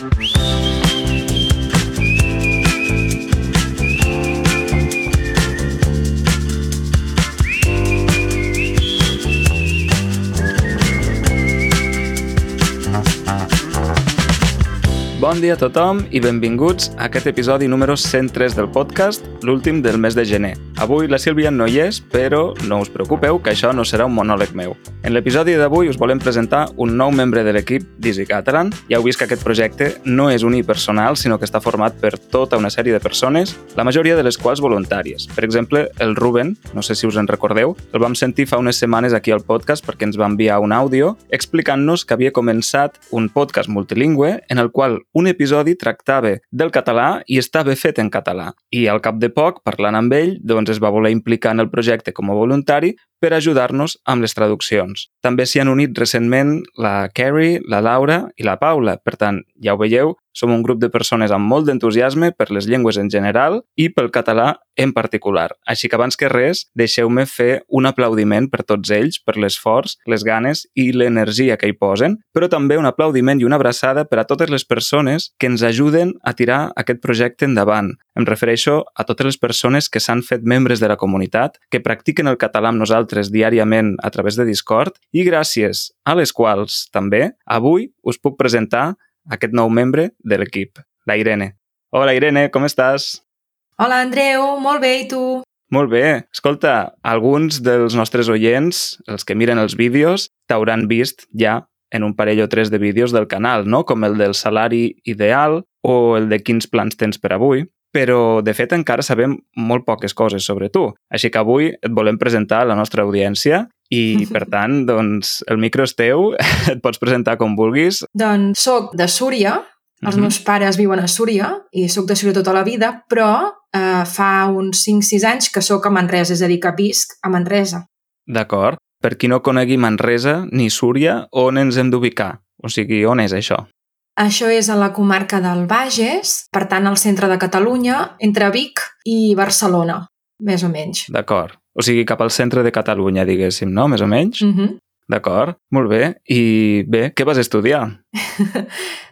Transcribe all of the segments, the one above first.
Mm-hmm. Bon dia a tothom i benvinguts a aquest episodi número 103 del podcast, l'últim del mes de gener. Avui la Sílvia no hi és, però no us preocupeu que això no serà un monòleg meu. En l'episodi d'avui us volem presentar un nou membre de l'equip d'Easy Catalan. Ja heu vist que aquest projecte no és unipersonal, sinó que està format per tota una sèrie de persones, la majoria de les quals voluntàries. Per exemple, el Ruben, no sé si us en recordeu, el vam sentir fa unes setmanes aquí al podcast perquè ens va enviar un àudio explicant-nos que havia començat un podcast multilingüe en el qual un episodi tractava del català i estava fet en català. I al cap de poc, parlant amb ell, doncs es va voler implicar en el projecte com a voluntari per ajudar-nos amb les traduccions. També s'hi han unit recentment la Carrie, la Laura i la Paula. Per tant, ja ho veieu, som un grup de persones amb molt d'entusiasme per les llengües en general i pel català en particular. Així que abans que res, deixeu-me fer un aplaudiment per tots ells, per l'esforç, les ganes i l'energia que hi posen, però també un aplaudiment i una abraçada per a totes les persones que ens ajuden a tirar aquest projecte endavant. Em refereixo a totes les persones que s'han fet membres de la comunitat, que practiquen el català amb nosaltres diàriament a través de Discord i gràcies a les quals, també, avui us puc presentar aquest nou membre de l'equip, la Irene. Hola, Irene, com estàs? Hola, Andreu, molt bé, i tu? Molt bé. Escolta, alguns dels nostres oients, els que miren els vídeos, t'hauran vist ja en un parell o tres de vídeos del canal, no? com el del salari ideal o el de quins plans tens per avui, però de fet encara sabem molt poques coses sobre tu. Així que avui et volem presentar a la nostra audiència i, per tant, doncs, el micro és teu, et pots presentar com vulguis. Doncs soc de Súria, els Mhm. meus pares viuen a Súria i sóc de Súria tota la vida, però eh, fa uns 5-6 anys que sóc a Manresa, és a dir, que visc a Manresa. D'acord. Per qui no conegui Manresa ni Súria, on ens hem d'ubicar? O sigui, on és això? Això és a la comarca del Bages, per tant, al centre de Catalunya, entre Vic i Barcelona, més o menys. D'acord. O sigui, cap al centre de Catalunya, diguéssim, no? Més o menys? Mm -hmm. D'acord. Molt bé. I bé, què vas estudiar?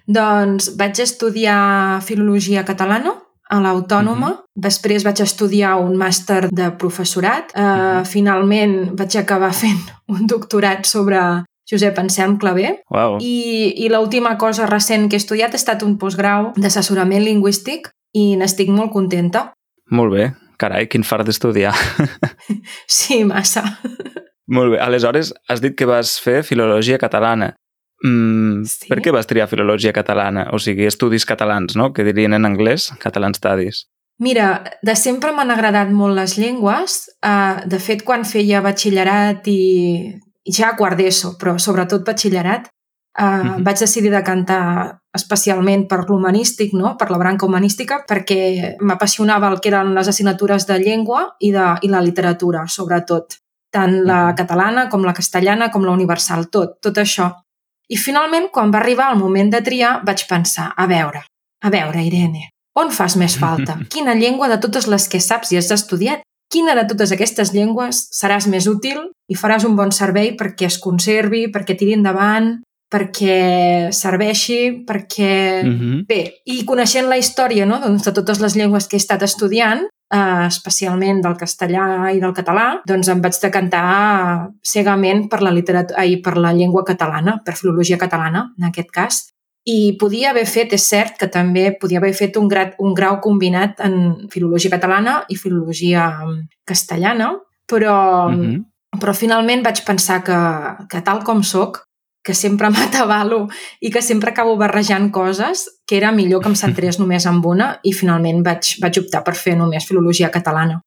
Doncs vaig estudiar Filologia Catalana a l'Autònoma. Després vaig estudiar un màster de professorat. Uh, Mhm. Finalment vaig acabar fent un doctorat sobre Josep Anselm Clavé. Uau. I, i l'última cosa recent que he estudiat ha estat un postgrau d'assessorament lingüístic i n'estic molt contenta. Molt bé. Carai, quin fart d'estudiar. Sí, massa. Molt bé. Aleshores, has dit que vas fer filologia catalana. Mm, Sí. Per què vas triar filologia catalana? O sigui, estudis catalans, no? Que dirien en anglès, catalan studies. Mira, de sempre m'han agradat molt les llengües. Uh, de fet, quan feia batxillerat i ja quart d'ESO, però sobretot batxillerat, uh, uh Mhm. -huh. vaig decidir de cantar especialment per l'humanístic, no? per la branca humanística, perquè m'apassionava el que eren les assignatures de llengua i, de, i la literatura, sobretot. Tant la Mhm. catalana com la castellana com la universal, tot, tot això. I finalment, quan va arribar el moment de triar, vaig pensar, a veure, a veure, Irene, on fas més falta? Quina llengua de totes les que saps i has estudiat? Quina de totes aquestes llengües seràs més útil i faràs un bon servei perquè es conservi, perquè tiri endavant, perquè serveixi, perquè... Mm -hmm. Bé, i coneixent la història no, doncs, de totes les llengües que he estat estudiant, eh, especialment del castellà i del català, doncs em vaig decantar cegament per la, literatura, ai, per la llengua catalana, per filologia catalana, en aquest cas. I podia haver fet, és cert, que també podia haver fet un, grau, un grau combinat en filologia catalana i filologia mm, castellana, però, Mm -hmm. però finalment vaig pensar que, que tal com sóc, que sempre m'atabalo i que sempre acabo barrejant coses, que era millor que em centrés només en una i finalment vaig, vaig optar per fer només filologia catalana.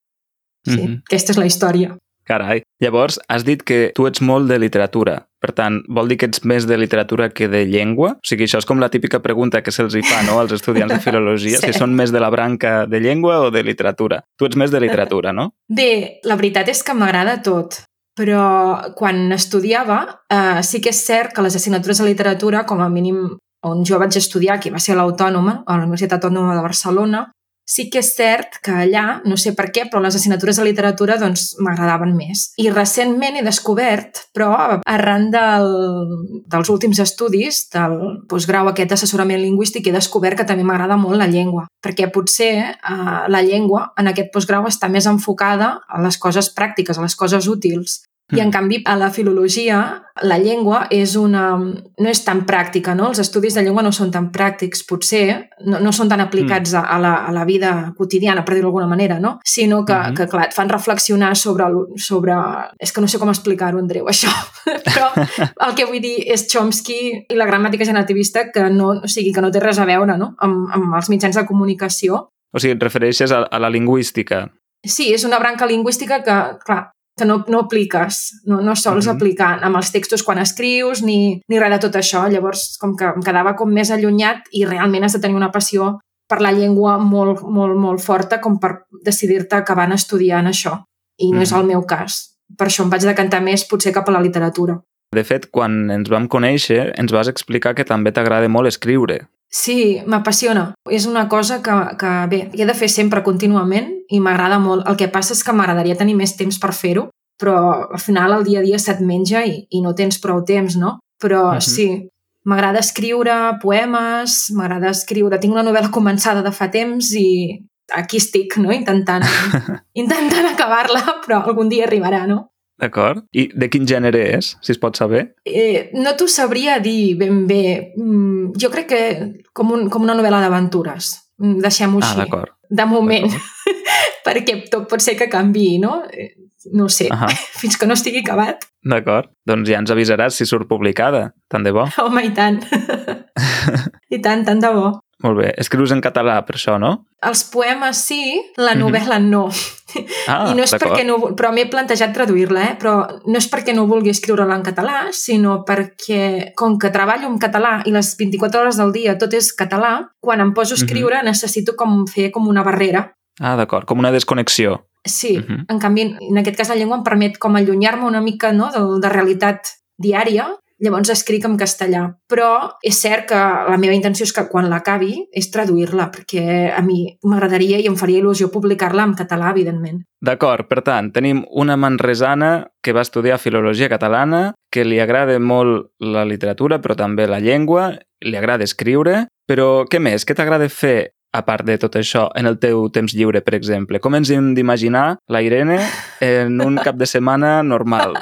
Sí, mm -hmm. aquesta és la història. Carai. Llavors, has dit que tu ets molt de literatura. Per tant, vol dir que ets més de literatura que de llengua? O sigui, això és com la típica pregunta que se'ls hi fa no, als estudiants de filologia, sí. si són més de la branca de llengua o de literatura. Tu ets més de literatura, no? Bé, la veritat és que m'agrada tot, però quan estudiava eh, sí que és cert que les assignatures de literatura, com a mínim on jo vaig estudiar, que va ser l'Autònoma, a la Universitat Autònoma de Barcelona, sí que és cert que allà, no sé per què, però les assignatures de literatura doncs m'agradaven més. I recentment he descobert, però arran del, dels últims estudis del postgrau aquest assessorament lingüístic, he descobert que també m'agrada molt la llengua, perquè potser eh, la llengua en aquest postgrau està més enfocada a les coses pràctiques, a les coses útils, i en mm. canvi, a la filologia, la llengua és una, no és tan pràctica, no? Els estudis de llengua no són tan pràctics, potser, no, no són tan aplicats mm. a, la, a la vida quotidiana, per dir-ho d'alguna manera, no? Sinó que, mm -hmm. que, clar, et fan reflexionar sobre, sobre... És que no sé com explicar-ho, Andreu, això. Però el que vull dir és Chomsky i la gramàtica generativista que no, o sigui, que no té res a veure no? amb, amb els mitjans de comunicació. O sigui, et refereixes a, a la lingüística. Sí, és una branca lingüística que, clar, que no, no apliques, no, no sols mm -hmm. aplicar amb els textos quan escrius ni, ni res de tot això. Llavors, com que em quedava com més allunyat i realment has de tenir una passió per la llengua molt, molt, molt forta com per decidir-te acabar estudiant això. I no mm -hmm. és el meu cas. Per això em vaig decantar més potser cap a la literatura. De fet, quan ens vam conèixer, ens vas explicar que també t'agrada molt escriure. Sí, m'apassiona. És una cosa que, que, bé, he de fer sempre contínuament i m'agrada molt. El que passa és que m'agradaria tenir més temps per fer-ho, però al final el dia a dia se't menja i, i no tens prou temps, no? Però uh mhm. -huh. sí, m'agrada escriure poemes, m'agrada escriure... Tinc una novel·la començada de fa temps i aquí estic, no? Intentant, intentant acabar-la, però algun dia arribarà, no? D'acord. I de quin gènere és, si es pot saber? Eh, no t'ho sabria dir ben bé. Mm, jo crec que com, un, com una novel·la d'aventures. Mm, deixem-ho ah, així. d'acord. De moment. Perquè tot pot ser que canvi, no? Eh, no sé, uh -huh. fins que no estigui acabat. D'acord. Doncs ja ens avisaràs si surt publicada. Tant de bo. Home, i tant. I tant, tant de bo. Molt bé. Escrius en català, per això, no? Els poemes sí, la mhm. novel·la mm -hmm. no. Ah, I no és perquè no... Però m'he plantejat traduir-la, eh? Però no és perquè no vulgui escriure-la en català, sinó perquè, com que treballo en català i les 24 hores del dia tot és català, quan em poso a mhm. escriure mm -hmm. necessito com fer com una barrera. Ah, d'acord, com una desconnexió. Sí, uh mhm. -huh. en canvi, en aquest cas la llengua em permet com allunyar-me una mica no, de, de realitat diària llavors escric en castellà. Però és cert que la meva intenció és que quan l'acabi és traduir-la, perquè a mi m'agradaria i em faria il·lusió publicar-la en català, evidentment. D'acord, per tant, tenim una manresana que va estudiar filologia catalana, que li agrada molt la literatura, però també la llengua, li agrada escriure, però què més? Què t'agrada fer a part de tot això, en el teu temps lliure, per exemple? Com ens hem d'imaginar la Irene en un cap de setmana normal?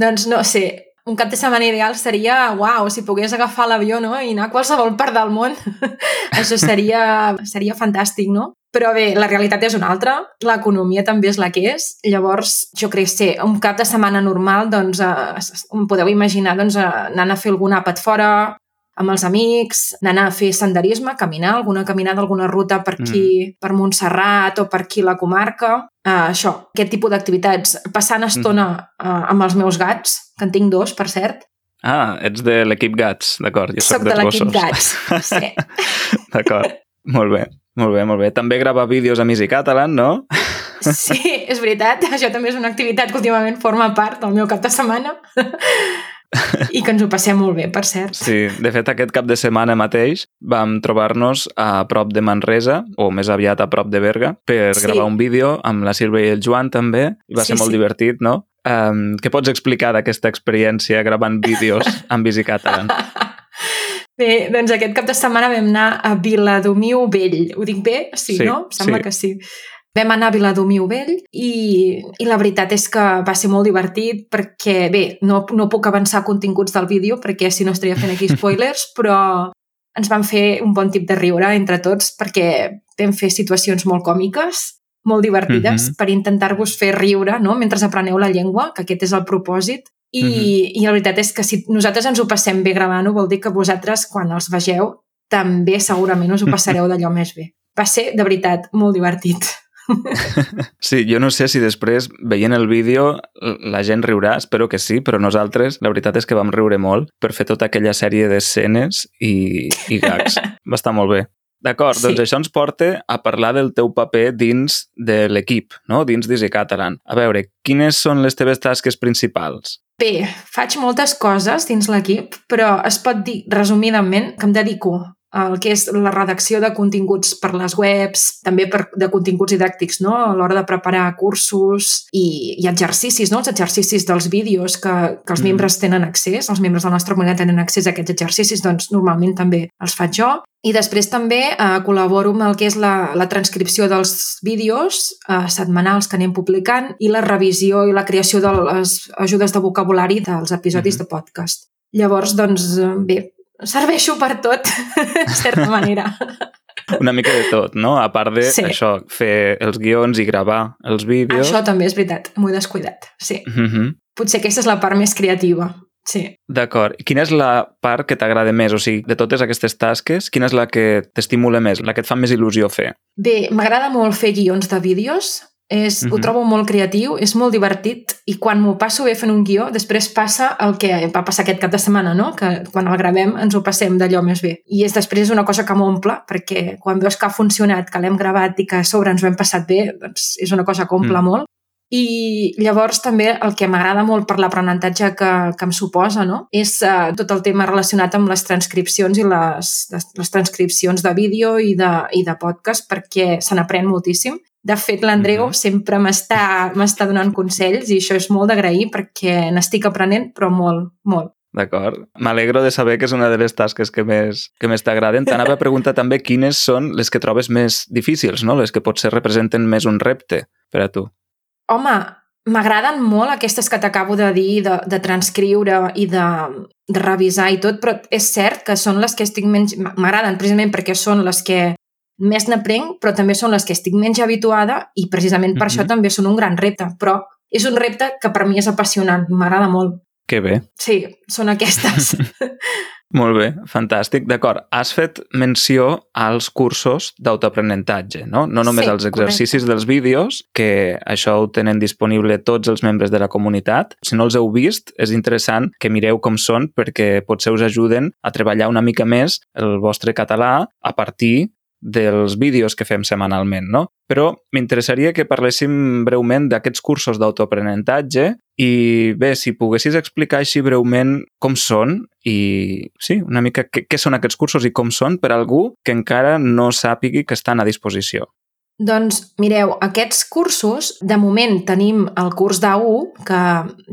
doncs no sé, un cap de setmana ideal seria, uau, si pogués agafar l'avió no? i anar a qualsevol part del món. Això seria, seria fantàstic, no? Però bé, la realitat és una altra, l'economia també és la que és, llavors jo crec que sí, un cap de setmana normal, doncs, eh, podeu imaginar doncs, eh, anant a fer algun àpat fora, amb els amics, d'anar a fer senderisme, caminar, alguna caminada, alguna ruta per aquí, mm. per Montserrat o per aquí la comarca. Uh, això, aquest tipus d'activitats. Passant estona mm. uh, amb els meus gats, que en tinc dos, per cert. Ah, ets de l'equip Gats, d'acord. Jo soc, soc de l'equip Gats, sí. d'acord, molt bé, molt bé, molt bé. També grava vídeos a Misi Catalan, no? Sí, és veritat. Això també és una activitat que últimament forma part del meu cap de setmana. I que ens ho passem molt bé, per cert. Sí, de fet, aquest cap de setmana mateix vam trobar-nos a prop de Manresa, o més aviat a prop de Berga, per sí. gravar un vídeo amb la Sílvia i el Joan també, i va sí, ser molt sí. divertit, no? Um, què pots explicar d'aquesta experiència gravant vídeos amb Visi Catalan? Bé, doncs aquest cap de setmana vam anar a Viladomiu Vell. Ho dic bé? Sí, sí no? Sembla sí. que sí. Vam anar a Viladomiu Vell i, i la veritat és que va ser molt divertit perquè, bé, no, no puc avançar continguts del vídeo perquè si no estaria fent aquí spoilers, però ens van fer un bon tip de riure entre tots perquè vam fer situacions molt còmiques, molt divertides, mm -hmm. per intentar-vos fer riure no? mentre apreneu la llengua, que aquest és el propòsit. I, mm -hmm. I la veritat és que si nosaltres ens ho passem bé gravant-ho, vol dir que vosaltres, quan els vegeu, també segurament us ho passareu d'allò més bé. Va ser, de veritat, molt divertit. Sí, jo no sé si després, veient el vídeo, la gent riurà, espero que sí, però nosaltres, la veritat és que vam riure molt per fer tota aquella sèrie d'escenes i, i gags. Va estar molt bé. D'acord, sí. doncs això ens porta a parlar del teu paper dins de l'equip, no? dins d'Easy Catalan. A veure, quines són les teves tasques principals? Bé, faig moltes coses dins l'equip, però es pot dir resumidament que em dedico el que és la redacció de continguts per les webs, també per, de continguts didàctics, no? a l'hora de preparar cursos i, i exercicis, no? els exercicis dels vídeos que, que els mm. membres tenen accés, els membres de la nostra comunitat tenen accés a aquests exercicis, doncs normalment també els faig jo. I després també eh, col·laboro amb el que és la, la transcripció dels vídeos eh, setmanals que anem publicant i la revisió i la creació de les ajudes de vocabulari dels episodis mm -hmm. de podcast. Llavors, doncs, eh, bé, serveixo per tot, de certa manera. Una mica de tot, no? A part de sí. això, fer els guions i gravar els vídeos. Això també és veritat, m'ho he descuidat, sí. Mm -hmm. Potser aquesta és la part més creativa. Sí. D'acord. Quina és la part que t'agrada més? O sigui, de totes aquestes tasques, quina és la que t'estimula més, la que et fa més il·lusió fer? Bé, m'agrada molt fer guions de vídeos. És, mm -hmm. Ho mhm. trobo molt creatiu, és molt divertit i quan m'ho passo bé fent un guió, després passa el que va passar aquest cap de setmana, no? que quan el gravem ens ho passem d'allò més bé. I és després una cosa que m'omple, perquè quan veus que ha funcionat, que l'hem gravat i que a sobre ens ho hem passat bé, doncs és una cosa que omple mm. molt. I llavors també el que m'agrada molt per l'aprenentatge que, que em suposa no? és uh, tot el tema relacionat amb les transcripcions i les, les, les transcripcions de vídeo i de, i de podcast perquè se n'aprèn moltíssim. De fet, l'Andreu mm -hmm. sempre m'està donant consells i això és molt d'agrair perquè n'estic aprenent, però molt, molt. D'acord. M'alegro de saber que és una de les tasques que més, que més t'agraden. T'anava a preguntar també quines són les que trobes més difícils, no? les que potser representen més un repte per a tu. Home, m'agraden molt aquestes que t'acabo de dir, de, de transcriure i de, de revisar i tot, però és cert que són les que estic menys... M'agraden precisament perquè són les que més n'aprenc, però també són les que estic menys habituada i precisament per mm -hmm. això també són un gran repte. Però és un repte que per mi és apassionant, m'agrada molt. Que bé. Sí, són aquestes. Molt bé, fantàstic. D'acord, has fet menció als cursos d'autoaprenentatge, no? No només sí, als exercicis correcte. dels vídeos, que això ho tenen disponible tots els membres de la comunitat. Si no els heu vist, és interessant que mireu com són perquè potser us ajuden a treballar una mica més el vostre català a partir dels vídeos que fem setmanalment, no? Però m'interessaria que parléssim breument d'aquests cursos d'autoaprenentatge i bé, si poguessis explicar així breument com són i sí, una mica què, què són aquests cursos i com són per algú que encara no sàpigui que estan a disposició. Doncs mireu, aquests cursos, de moment tenim el curs d'A1, que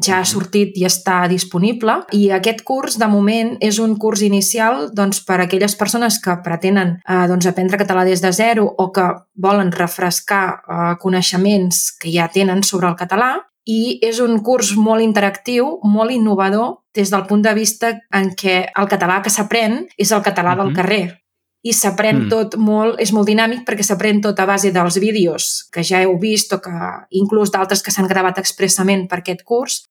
ja ha sortit i està disponible, i aquest curs, de moment, és un curs inicial doncs, per a aquelles persones que pretenen eh, doncs, aprendre català des de zero o que volen refrescar eh, coneixements que ja tenen sobre el català, i és un curs molt interactiu, molt innovador, des del punt de vista en què el català que s'aprèn és el català uh -huh. del carrer i s'aprèn mm. tot molt, és molt dinàmic perquè s'aprèn tot a base dels vídeos que ja heu vist o que inclús d'altres que s'han gravat expressament per aquest curs.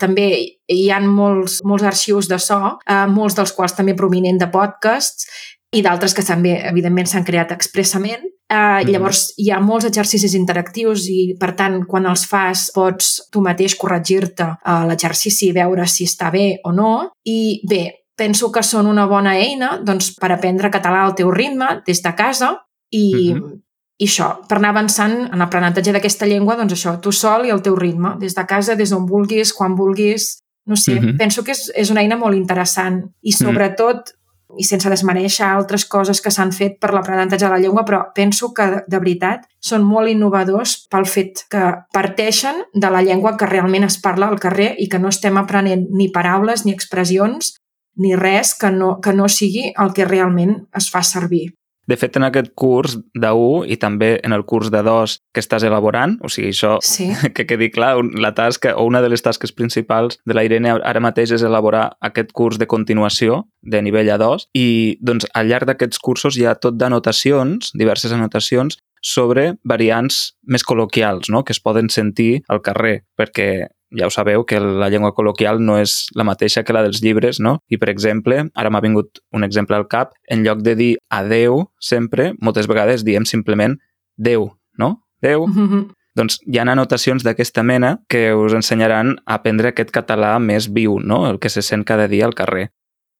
També hi han molts, molts arxius de so, eh, molts dels quals també prominent de podcasts i d'altres que també, evidentment, s'han creat expressament. Eh, mm. Llavors, hi ha molts exercicis interactius i, per tant, quan els fas pots tu mateix corregir-te eh, l'exercici i veure si està bé o no. I bé, penso que són una bona eina doncs, per aprendre català al teu ritme des de casa i, uh -huh. i això, per anar avançant en l'aprenentatge d'aquesta llengua, doncs això, tu sol i al teu ritme, des de casa, des d'on vulguis, quan vulguis, no sé, uh -huh. penso que és, és una eina molt interessant i sobretot, uh -huh. i sense desmereixer altres coses que s'han fet per l'aprenentatge de la llengua, però penso que de veritat són molt innovadors pel fet que parteixen de la llengua que realment es parla al carrer i que no estem aprenent ni paraules ni expressions ni res que no, que no sigui el que realment es fa servir. De fet, en aquest curs de1 i també en el curs de 2 que estàs elaborant, o sigui, això sí. que quedi clar, la tasca o una de les tasques principals de la Irene ara mateix és elaborar aquest curs de continuació de nivell A2 i doncs al llarg d'aquests cursos hi ha tot d'anotacions, diverses anotacions sobre variants més col·loquials no? que es poden sentir al carrer, perquè ja ho sabeu que la llengua col·loquial no és la mateixa que la dels llibres, no? I, per exemple, ara m'ha vingut un exemple al cap, en lloc de dir adeu sempre, moltes vegades diem simplement Déu, no? Déu. Mm -hmm. Doncs hi ha anotacions d'aquesta mena que us ensenyaran a aprendre aquest català més viu, no? El que se sent cada dia al carrer.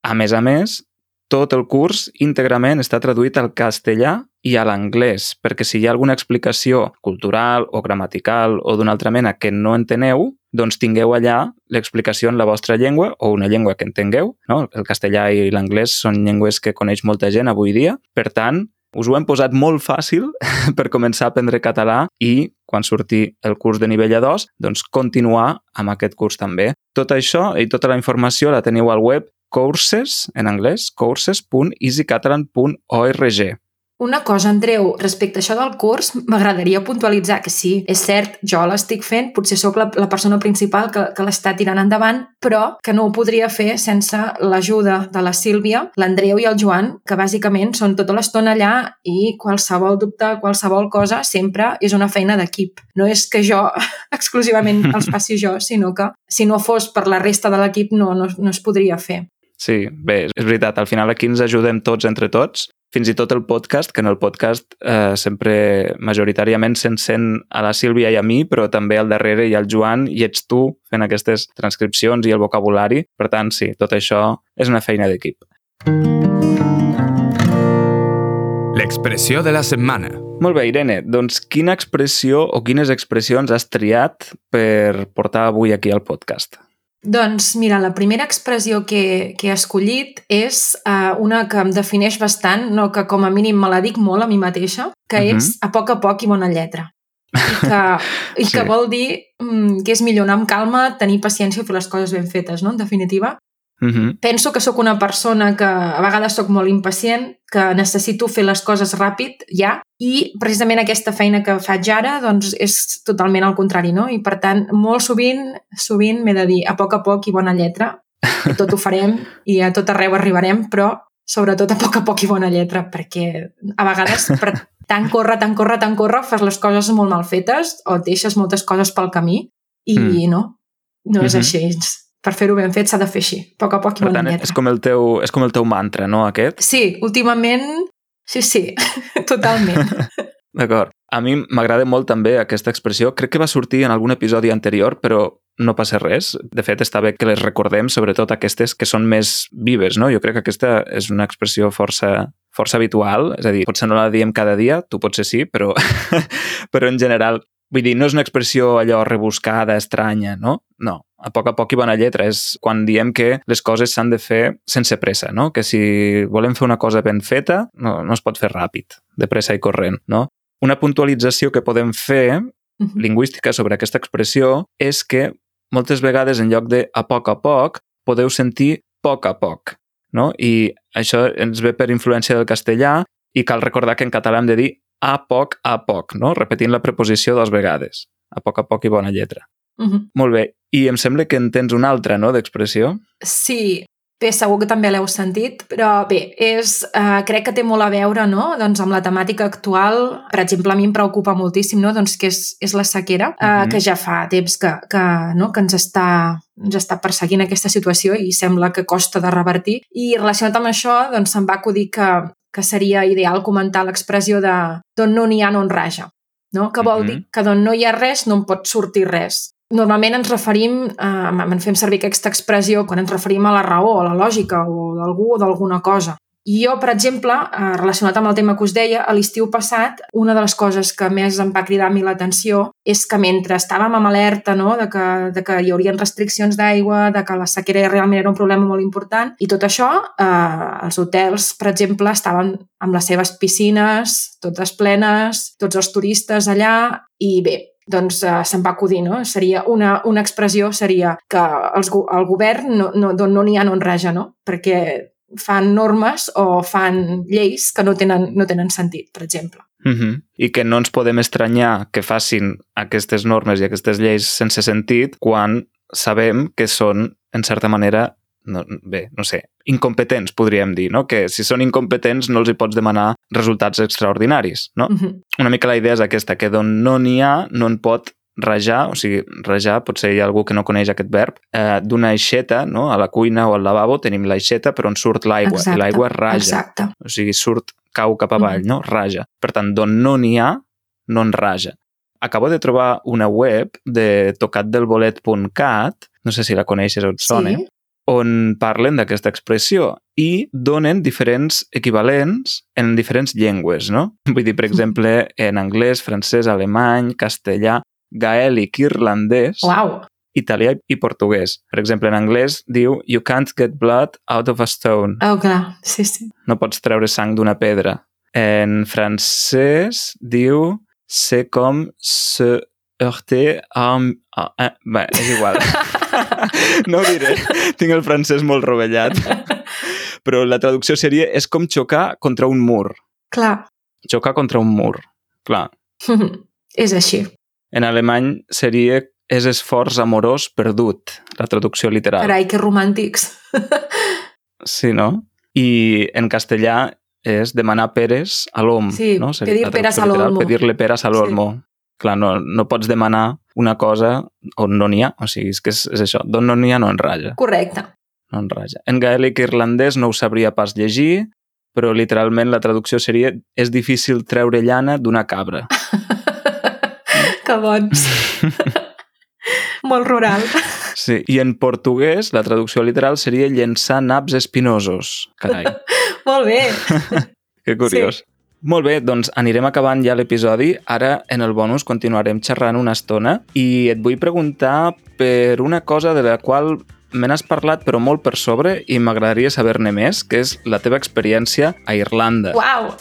A més a més, tot el curs íntegrament està traduït al castellà i a l'anglès, perquè si hi ha alguna explicació cultural o gramatical o d'una altra mena que no enteneu, doncs tingueu allà l'explicació en la vostra llengua o una llengua que entengueu. No? El castellà i l'anglès són llengües que coneix molta gent avui dia. Per tant, us ho hem posat molt fàcil per començar a aprendre català i, quan surti el curs de nivell A2, doncs continuar amb aquest curs també. Tot això i tota la informació la teniu al web courses, en anglès, courses.easycatalan.org. Una cosa, Andreu, respecte a això del curs, m'agradaria puntualitzar que sí, és cert, jo l'estic fent, potser sóc la, la persona principal que, que l'està tirant endavant, però que no ho podria fer sense l'ajuda de la Sílvia, l'Andreu i el Joan, que bàsicament són tota l'estona allà i qualsevol dubte, qualsevol cosa, sempre és una feina d'equip. No és que jo exclusivament els faci jo, sinó que si no fos per la resta de l'equip no, no, no es podria fer. Sí, bé, és veritat, al final aquí ens ajudem tots entre tots fins i tot el podcast, que en el podcast eh, sempre majoritàriament se'n sent a la Sílvia i a mi, però també al darrere hi ha el Joan i ets tu fent aquestes transcripcions i el vocabulari. Per tant, sí, tot això és una feina d'equip. L'expressió de la setmana. Molt bé, Irene, doncs quina expressió o quines expressions has triat per portar avui aquí al podcast? Doncs mira, la primera expressió que, que he escollit és uh, una que em defineix bastant, no que com a mínim me la dic molt a mi mateixa, que uh -huh. és a poc a poc i bona lletra. I que, i que sí. vol dir mm, que és millor anar amb calma, tenir paciència i fer les coses ben fetes, no? En definitiva. Uh -huh. Penso que sóc una persona que a vegades sóc molt impacient, que necessito fer les coses ràpid, ja, i precisament aquesta feina que faig ara doncs és totalment al contrari, no? I per tant, molt sovint, sovint m'he de dir a poc a poc i bona lletra, que tot ho farem i a tot arreu arribarem, però sobretot a poc a poc i bona lletra, perquè a vegades per tant córrer, tant córrer, tant córrer, fas les coses molt mal fetes o deixes moltes coses pel camí i mm. no, no és mm -hmm. així per fer-ho ben fet s'ha de fer així, a poc a poc i per tant, és com, el teu, és com el teu mantra, no, aquest? Sí, últimament, sí, sí, totalment. D'acord. A mi m'agrada molt també aquesta expressió. Crec que va sortir en algun episodi anterior, però no passa res. De fet, està bé que les recordem, sobretot aquestes que són més vives, no? Jo crec que aquesta és una expressió força, força habitual, és a dir, potser no la diem cada dia, tu potser sí, però, però en general Vull dir, no és una expressió allò rebuscada, estranya, no? No, a poc a poc i bona lletra. És quan diem que les coses s'han de fer sense pressa, no? Que si volem fer una cosa ben feta, no, no es pot fer ràpid, de pressa i corrent, no? Una puntualització que podem fer, uh -huh. lingüística, sobre aquesta expressió, és que moltes vegades, en lloc de a poc a poc, podeu sentir poc a poc, no? I això ens ve per influència del castellà i cal recordar que en català hem de dir a poc a poc, no? repetint la preposició dues vegades. A poc a poc i bona lletra. Uh -huh. Molt bé. I em sembla que en tens una altra, no?, d'expressió. Sí, bé, segur que també l'heu sentit, però bé, és, uh, crec que té molt a veure no? doncs amb la temàtica actual. Per exemple, a mi em preocupa moltíssim doncs, que és, és la sequera, uh, uh -huh. que ja fa temps que, que, no? que ens, està, ens està perseguint aquesta situació i sembla que costa de revertir. I relacionat amb això, doncs, se'm va acudir que que seria ideal comentar l'expressió de d'on no n'hi ha no en raja, no? que vol mm -hmm. dir que d'on no hi ha res no en pot sortir res. Normalment ens referim, eh, en fem servir aquesta expressió quan ens referim a la raó, a la lògica o d'algú o d'alguna cosa. I jo, per exemple, eh, relacionat amb el tema que us deia, a l'estiu passat, una de les coses que més em va cridar a mi l'atenció és que mentre estàvem amb alerta no, de, que, de que hi haurien restriccions d'aigua, de que la sequera realment era un problema molt important, i tot això, eh, els hotels, per exemple, estaven amb les seves piscines, totes plenes, tots els turistes allà, i bé, doncs eh, se'n va acudir, no? Seria una, una expressió seria que els, el govern no n'hi no, no ha no en raja, no? Perquè fan normes o fan lleis que no tenen, no tenen sentit, per exemple. Uh -huh. I que no ens podem estranyar que facin aquestes normes i aquestes lleis sense sentit quan sabem que són, en certa manera, no, bé, no sé, incompetents, podríem dir, no? Que si són incompetents no els hi pots demanar resultats extraordinaris, no? Uh -huh. Una mica la idea és aquesta, que d'on no n'hi ha no en pot rajar, o sigui, rajar, potser hi ha algú que no coneix aquest verb, eh, d'una aixeta, no? a la cuina o al lavabo tenim l'aixeta per on surt l'aigua, i l'aigua raja. Exacte. O sigui, surt, cau cap avall, mm -hmm. no? Raja. Per tant, d'on no n'hi ha, no en raja. Acabo de trobar una web de tocatdelbolet.cat, no sé si la coneixes o et sona, sí. on parlen d'aquesta expressió i donen diferents equivalents en diferents llengües, no? Vull dir, per exemple, en anglès, francès, alemany, castellà gaèlic irlandès Uau. italià i portuguès. Per exemple, en anglès diu You can't get blood out of a stone. Oh, clar, sí, sí. No pots treure sang d'una pedra. En francès diu C'est comme se heurter a... un- a, a bé, és igual. no ho diré. Tinc el francès molt rovellat. Però la traducció seria és com xocar contra un mur. Clar, Xocar contra un mur. Clar. és així. En alemany seria és esforç amorós perdut, la traducció literal. Carai, que romàntics. Sí, no? I en castellà és demanar peres a l'om. Sí, no? Seria pedir la peras traducció al literal, olmo. Pedir-le peres al Sí. olmo. Clar, no, no pots demanar una cosa on no n'hi ha. O sigui, és que és, és això. D'on no n'hi ha no en raja. Correcte. No en raja. En gaèlic irlandès no ho sabria pas llegir, però literalment la traducció seria és difícil treure llana d'una cabra. Que bons. Molt rural. Sí, i en portuguès la traducció literal seria llençar naps espinosos. Carai, Molt bé. que curiós. Sí. Molt bé, doncs anirem acabant ja l'episodi. Ara, en el bonus, continuarem xerrant una estona i et vull preguntar per una cosa de la qual me n'has parlat però molt per sobre i m'agradaria saber-ne més, que és la teva experiència a Irlanda. Uau.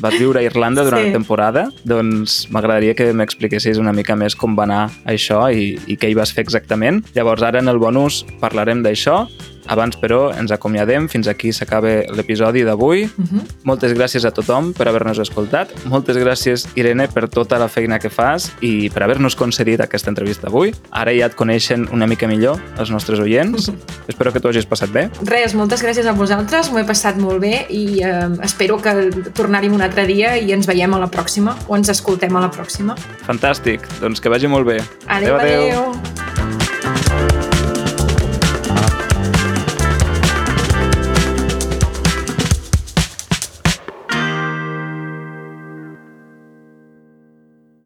Vas viure a Irlanda durant Sí. la temporada, doncs m'agradaria que m'expliquessis una mica més com va anar això i, i què hi vas fer exactament. Llavors ara en el bonus parlarem d'això. Abans, però, ens acomiadem. Fins aquí s'acaba l'episodi d'avui. Uh -huh. Moltes gràcies a tothom per haver-nos escoltat. Moltes gràcies, Irene, per tota la feina que fas i per haver-nos concedit aquesta entrevista avui. Ara ja et coneixen una mica millor els nostres oients. Espero que t'ho hagis passat bé. Res, moltes gràcies a vosaltres, m'ho he passat molt bé i eh, espero que tornarem un altre dia i ens veiem a la pròxima o ens escoltem a la pròxima. Fantàstic. Doncs que vagi molt bé. Adéu, adéu. adéu.